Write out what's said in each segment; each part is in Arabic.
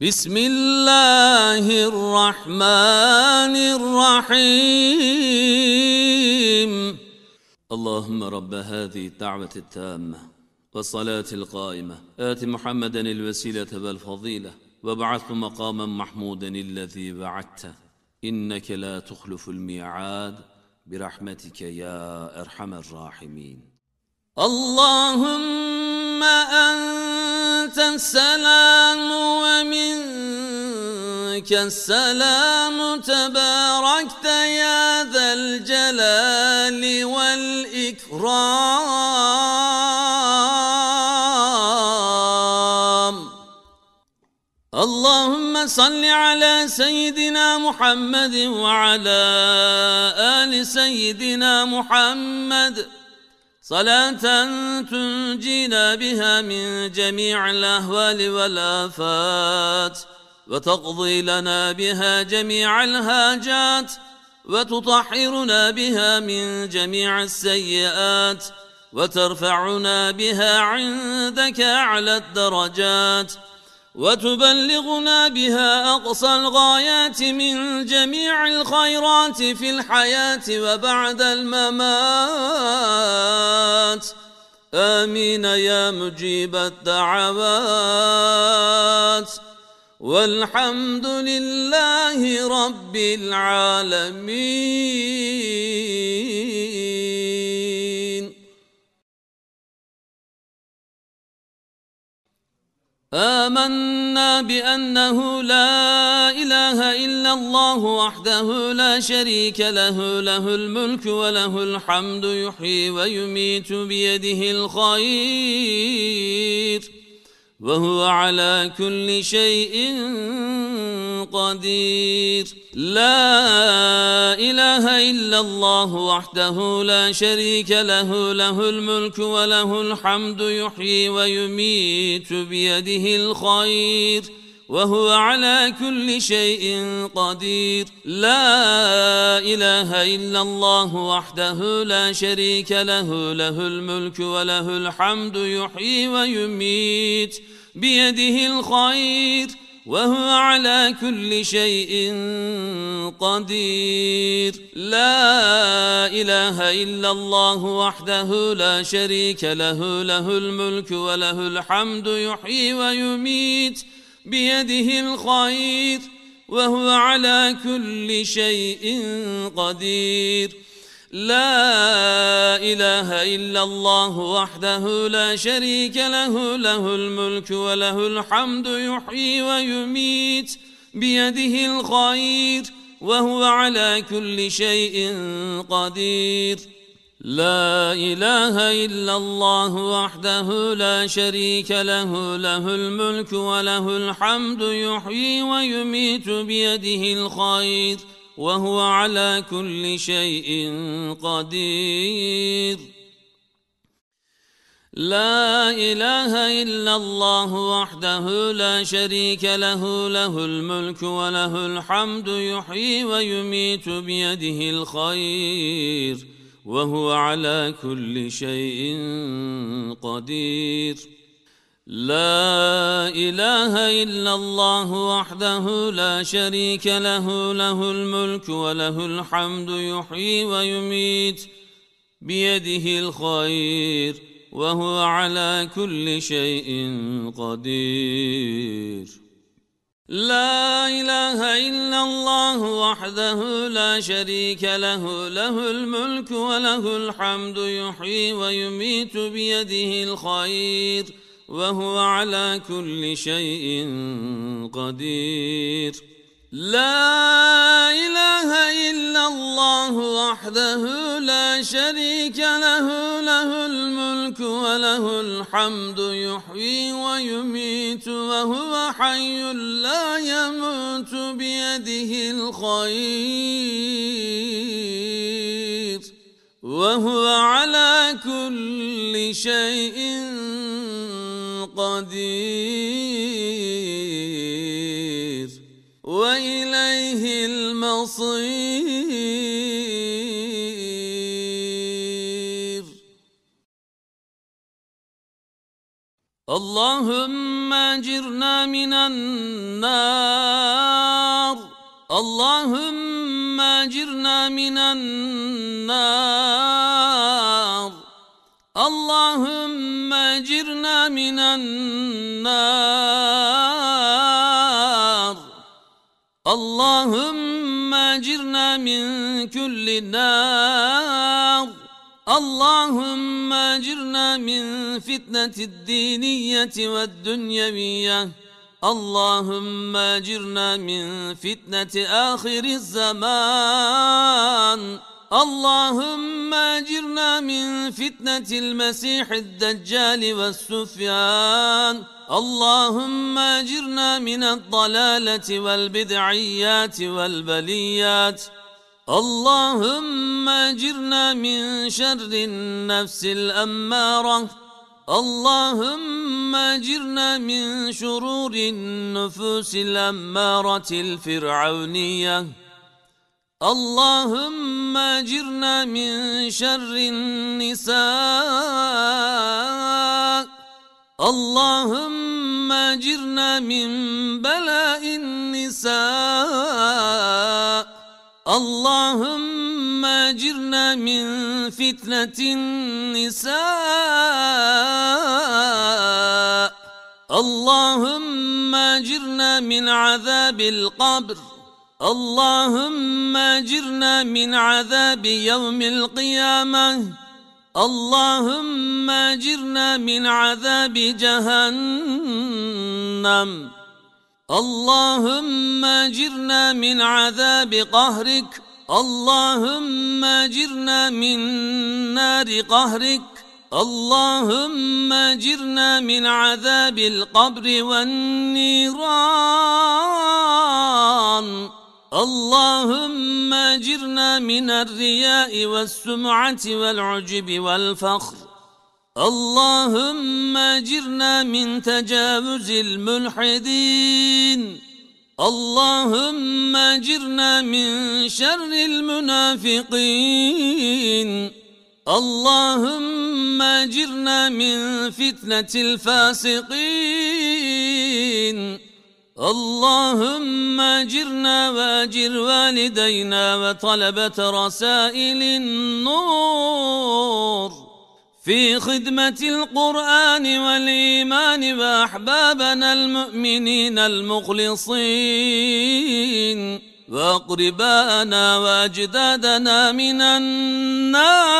بسم الله الرحمن الرحيم. اللهم رب هذه الدعوة التامة والصلاة القائمة. آت محمدا الوسيلة والفضيلة وابعثه مقاما محمودا الذي وعدته إنك لا تخلف الميعاد. برحمتك يا أرحم الراحمين. اللهم أنت السلام ومنك السلام. تباركت يا ذا الجلال والإكرام. اللهم صل على سيدنا محمد وعلى آل سيدنا محمد. صلاة تنجينا بها من جميع الأهوال والآفات وتقضي لنا بها جميع الهاجات وتطهرنا بها من جميع السيئات وترفعنا بها عندك أعلى الدرجات. وتبلغنا بها أقصى الغايات من جميع الخيرات في الحياة وبعد الممات. آمين يا مجيب الدعوات. والحمد لله رب العالمين. آمنا بأنه لا إله إلا الله وحده لا شريك له له الملك وله الحمد يحيي ويميت بيده الخير. وهو على كل شيء قدير. لا إله إلا الله وحده لا شريك له له الملك وله الحمد يحيي ويميت بيده الخير. وهو على كل شيء قدير. لا إله إلا الله وحده لا شريك له له الملك وله الحمد يحيي ويميت بيده الخير وهو على كل شيء قدير. لا إله إلا الله وحده لا شريك له له الملك وله الحمد يحيي ويميت بيده الخير وهو على كل شيء قدير. لا إله إلا الله وحده لا شريك له له الملك وله الحمد يحيي ويميت. بيده الخير وهو على كل شيء قدير. لا إله إلا الله وحده لا شريك له له الملك وله الحمد يحيي ويميت بيده الخير وهو على كل شيء قدير. لا إله إلا الله وحده لا شريك له له الملك وله الحمد يحيي ويميت بيده الخير. وهو على كل شيء قدير. لا إله إلا الله وحده لا شريك له له الملك وله الحمد يحيي ويميت بيده الخير وهو على كل شيء قدير. لا إله إلا الله وحده لا شريك له له الملك وله الحمد يحيي ويميت بيده الخير وهو على كل شيء قدير. لا إله إلا الله وحده لا شريك له له الملك وله الحمد يحيي ويميت وهو حي لا يموت بيده الخير وهو على كل شيء قدير. المصير اللهم اجرنا من النار اللهم اجرنا من النار اللهم اجرنا من النار اللهم اجرنا من كل نار. اللهم اجرنا من فتنة الدينية والدنيوية. اللهم اجرنا من فتنة آخر الزمان. اللهم اجرنا من فتنة المسيح الدجال والسفيان. اللهم اجرنا من الضلالة والبدعيات والبليات. اللهم اجرنا من شر النفس الأمارة. اللهم اجرنا من شرور النفوس الأمارة الفرعونية. اللهم اجرنا من شر النساء. اللهم اجرنا من بلاء النساء. اللهم اجرنا من فتنة النساء. اللهم اجرنا من عذاب القبر. اللهم اجرنا من عذاب يوم القيامة اللهم اجرنا من عذاب جهنم اللهم اجرنا من عذاب قهرك اللهم اجرنا من نار قهرك اللهم اجرنا من عذاب القبر والنيران اللهم اجرنا من الرياء والسمعة والعجب والفخر. اللهم اجرنا من تجاوز الملحدين. اللهم اجرنا من شر المنافقين. اللهم اجرنا من فتنة الفاسقين. اللهم اجرنا واجر والدينا وطلبة رسائل النور. في خدمة القرآن والإيمان وأحبابنا المؤمنين المخلصين. وأقرباءنا وأجدادنا من النار.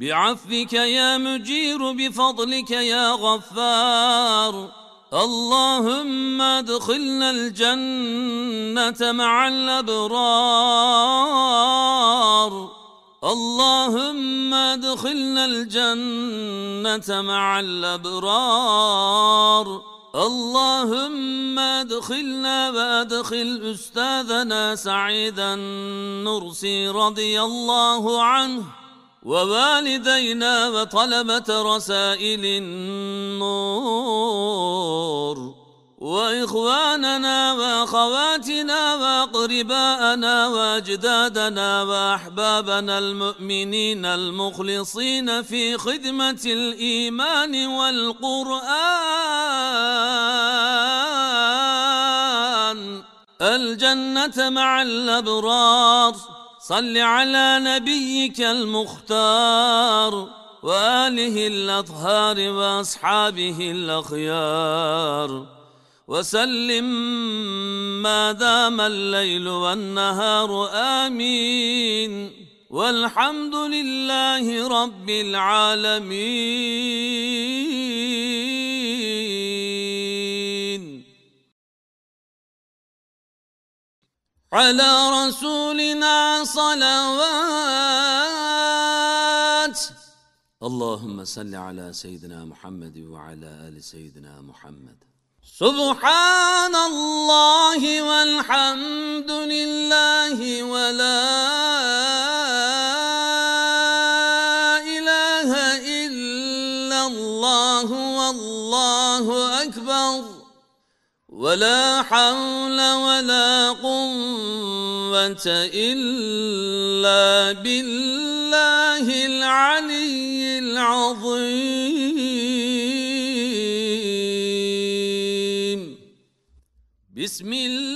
بعفوك يا مجير بفضلك يا غفار. اللهم ادخلنا الجنة مع الأبرار. اللهم ادخلنا الجنة مع الأبرار. اللهم ادخلنا وادخل أستاذنا سعيدا نرسي رضي الله عنه. ووالدينا وطلبة رسائل النور وإخواننا وأخواتنا وأقرباءنا وأجدادنا وأحبابنا المؤمنين المخلصين في خدمة الإيمان والقرآن الجنة مع الأبرار. صل على نبيك المختار وآله الأطهار وأصحابه الأخيار. وسلم ما دام الليل والنهار آمين. والحمد لله رب العالمين. على رسولنا صلوات. اللهم صل على سيدنا محمد وعلى آل سيدنا محمد. سبحان الله والحمد لله ولا إله إلا الله والله أكبر. ولا حول ولا قوة إلا بالله العلي عظيم بسم الله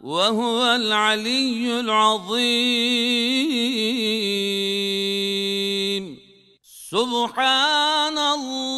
وهو العلي العظيم. سبحان الله.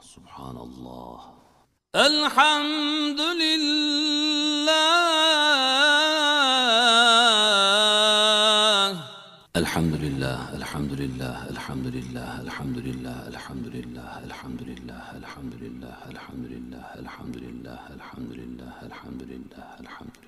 سبحان الله الحمد لله الحمد لله الحمد لله الحمد لله الحمد لله الحمد لله الحمد لله الحمد لله الحمد لله الحمد لله الحمد لله الحمد لله الحمد لله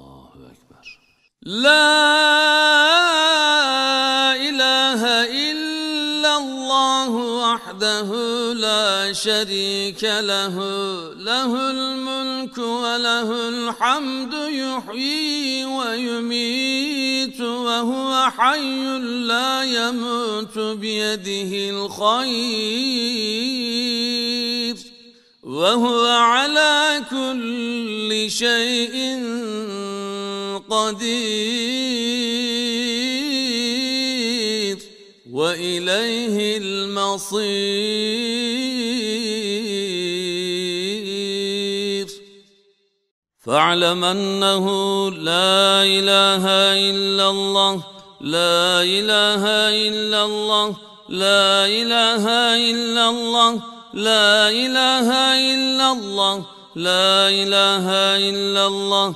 الله أكبر لا إله إلا الله وحده لا شريك له له الملك وله الحمد يحيي ويميت وهو حي لا يموت بيده الخير وهو على كل شيء قدير وإليه المصير. فاعلم أنه لا إله إلا الله لا إله إلا الله لا إله إلا الله لا إله إلا الله لا إله إلا الله.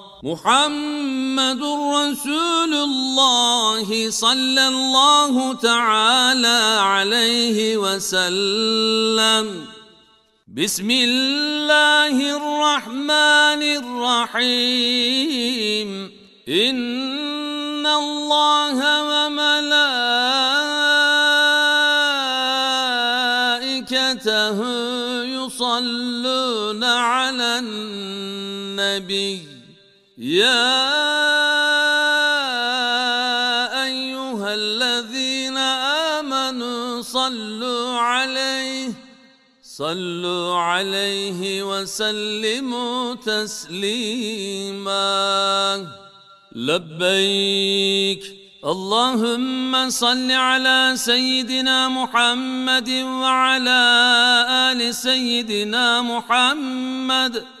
محمد رسول الله صلى الله تعالى عليه وسلم. بسم الله الرحمن الرحيم. إن الله وملائكته يصلون على النبي. يا أيها الذين آمنوا صلوا عليه صلوا عليه وسلموا تسليما. لبيك اللهم صل على سيدنا محمد وعلى آل سيدنا محمد.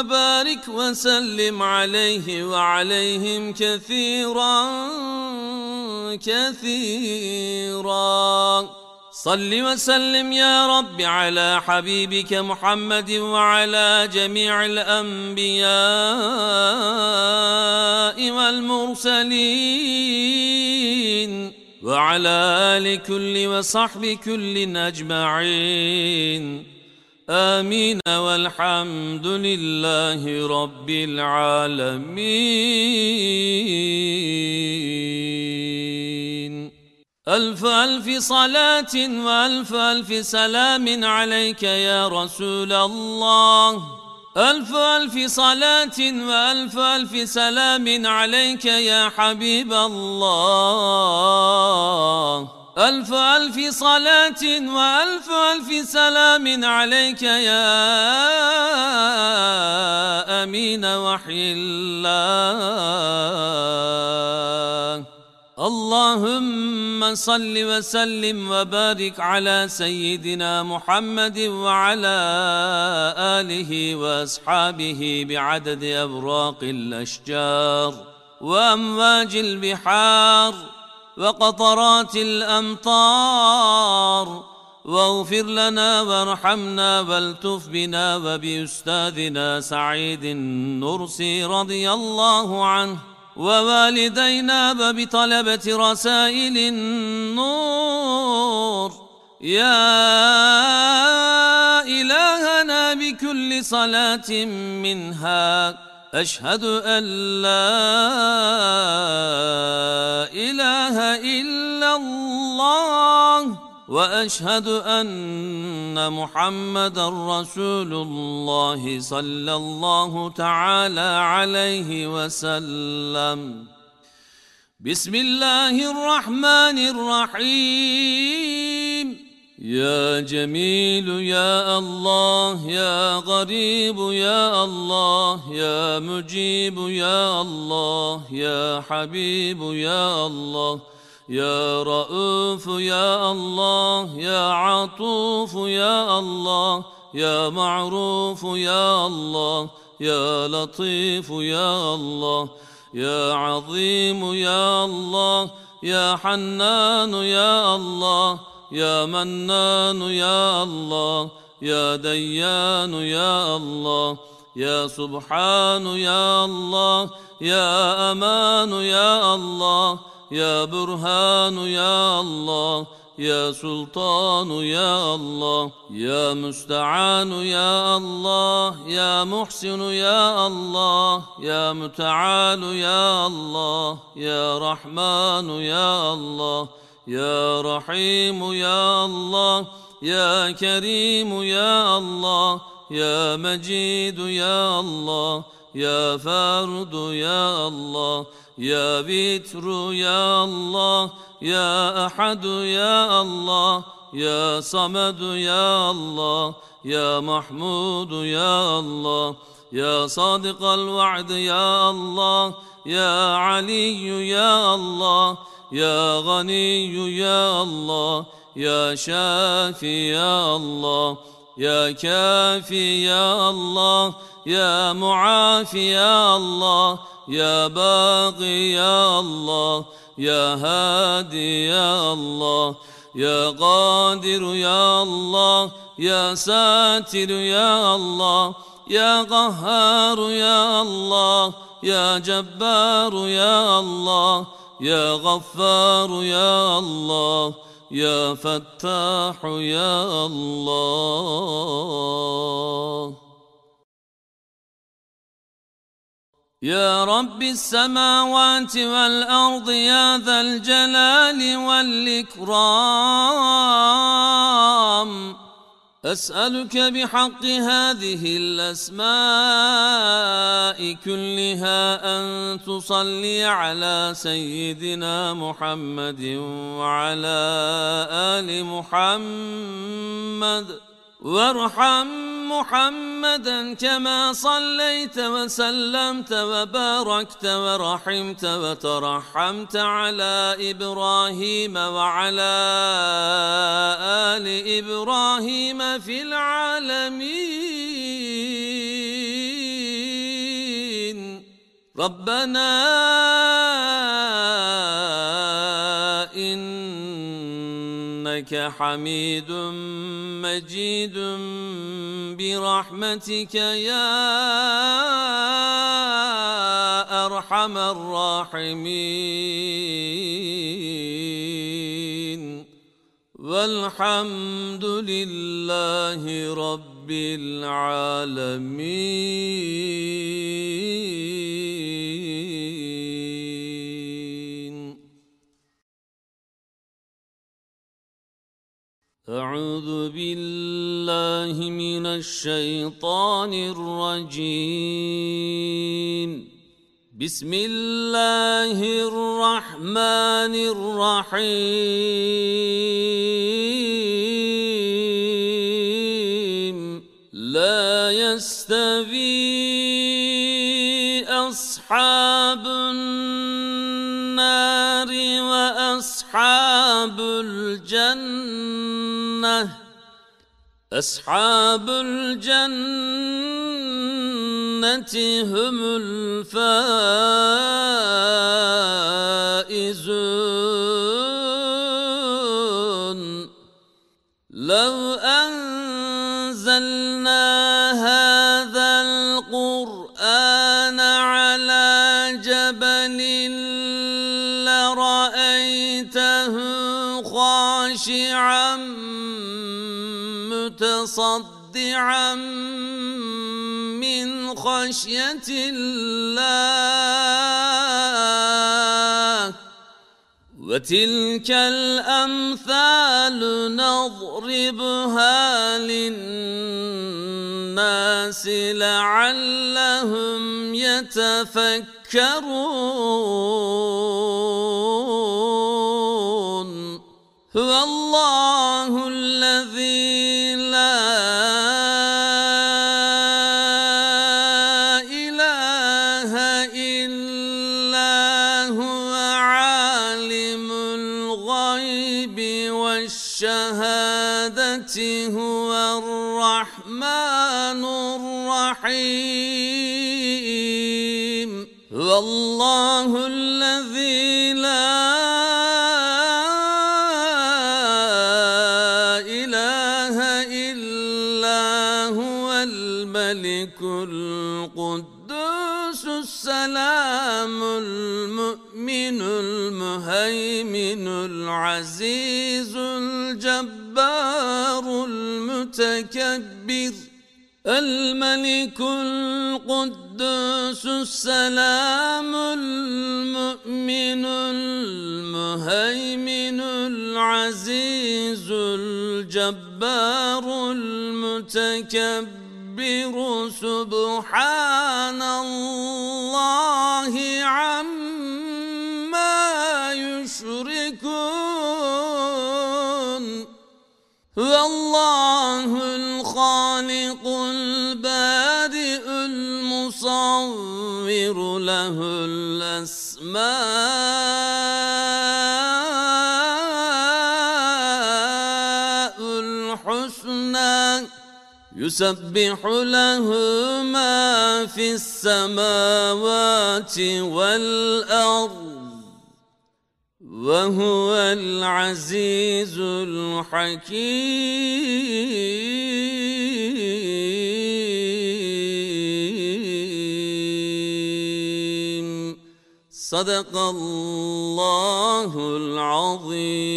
وبارك وسلم عليه وعليهم كثيرا كثيرا. صل وسلم يا رب على حبيبك محمد وعلى جميع الأنبياء والمرسلين وعلى آل كل وصحب كل أجمعين. آمين والحمد لله رب العالمين. ألف ألف صلاة وألف ألف سلام عليك يا رسول الله. ألف ألف صلاة وألف ألف سلام عليك يا حبيب الله. ألف ألف صلاة وألف ألف سلام عليك يا أمين وحي الله. اللهم صل وسلم وبارك على سيدنا محمد وعلى آله وأصحابه بعدد أبراق الأشجار وأمواج البحار. وقطرات الأمطار. واغفر لنا وارحمنا والتف بنا وبأستاذنا سعيد النرسي رضي الله عنه. ووالدينا وبطلبة رسائل النور. يا إلهنا بكل صلاة منها أشهد أن لا الله وأشهد أن محمد رسول الله صلى الله تعالى عليه وسلم. بسم الله الرحمن الرحيم. يا جميل يا الله يا غريب يا الله يا مجيب يا الله يا حبيب يا الله. يا رؤوف يا الله يا عطوف يا الله يا معروف يا الله يا لطيف يا الله يا عظيم يا الله يا حنان يا الله يا منان يا الله يا ديان يا الله يا سبحان يا الله يا أمان يا الله يا برهان يا الله يا سلطان يا الله يا مستعان يا الله يا محسن يا الله يا متعال يا الله يا رحمن يا الله يا رحيم يا الله يا كريم يا الله يا مجيد يا الله يا فارد يا الله يا بتر يا الله يا أحد يا الله يا صمد يا الله يا محمود يا الله يا صادق الوعد يا الله يا علي يا الله يا غني يا الله يا شافي يا الله يا كافي يا الله يا معافي يا الله يا باقي يا الله يا هادي يا الله يا قادر يا الله يا ساتر يا الله يا قهار يا الله يا جبار يا الله يا غفار يا الله يا فتاح يا الله. يا رب السماوات والأرض يا ذا الجلال والإكرام. أسألك بحق هذه الأسماء كلها أن تصلي على سيدنا محمد وعلى آل محمد. وارحم محمدا كما صليت وسلمت وباركت ورحمت وترحمت على إبراهيم وعلى آل إبراهيم في العالمين ربنا إنك حميد مجيد برحمتك يا أرحم الراحمين. والحمد لله رب العالمين. أعوذ بالله من الشيطان الرجيم. بسم الله الرحمن الرحيم. لا يستوي أصحاب النار وأصحاب الجنة. أصحاب الجنة هم الفائزون. متصدعا من خشية الله. وتلك الأمثال نضربها للناس لعلهم يتفكرون. القدوس السلام المؤمن المهيمن العزيز الجبار المتكبر الملك القدوس السلام المؤمن المهيمن العزيز الجبار المتكبر سبحان الله عما يشركون. والله الخالق البارئ المصور له الأسماء. يسبح له ما في السماوات والأرض وهو العزيز الحكيم. صدق الله العظيم.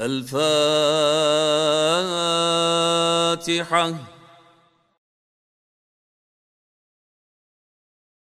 الفاتحة.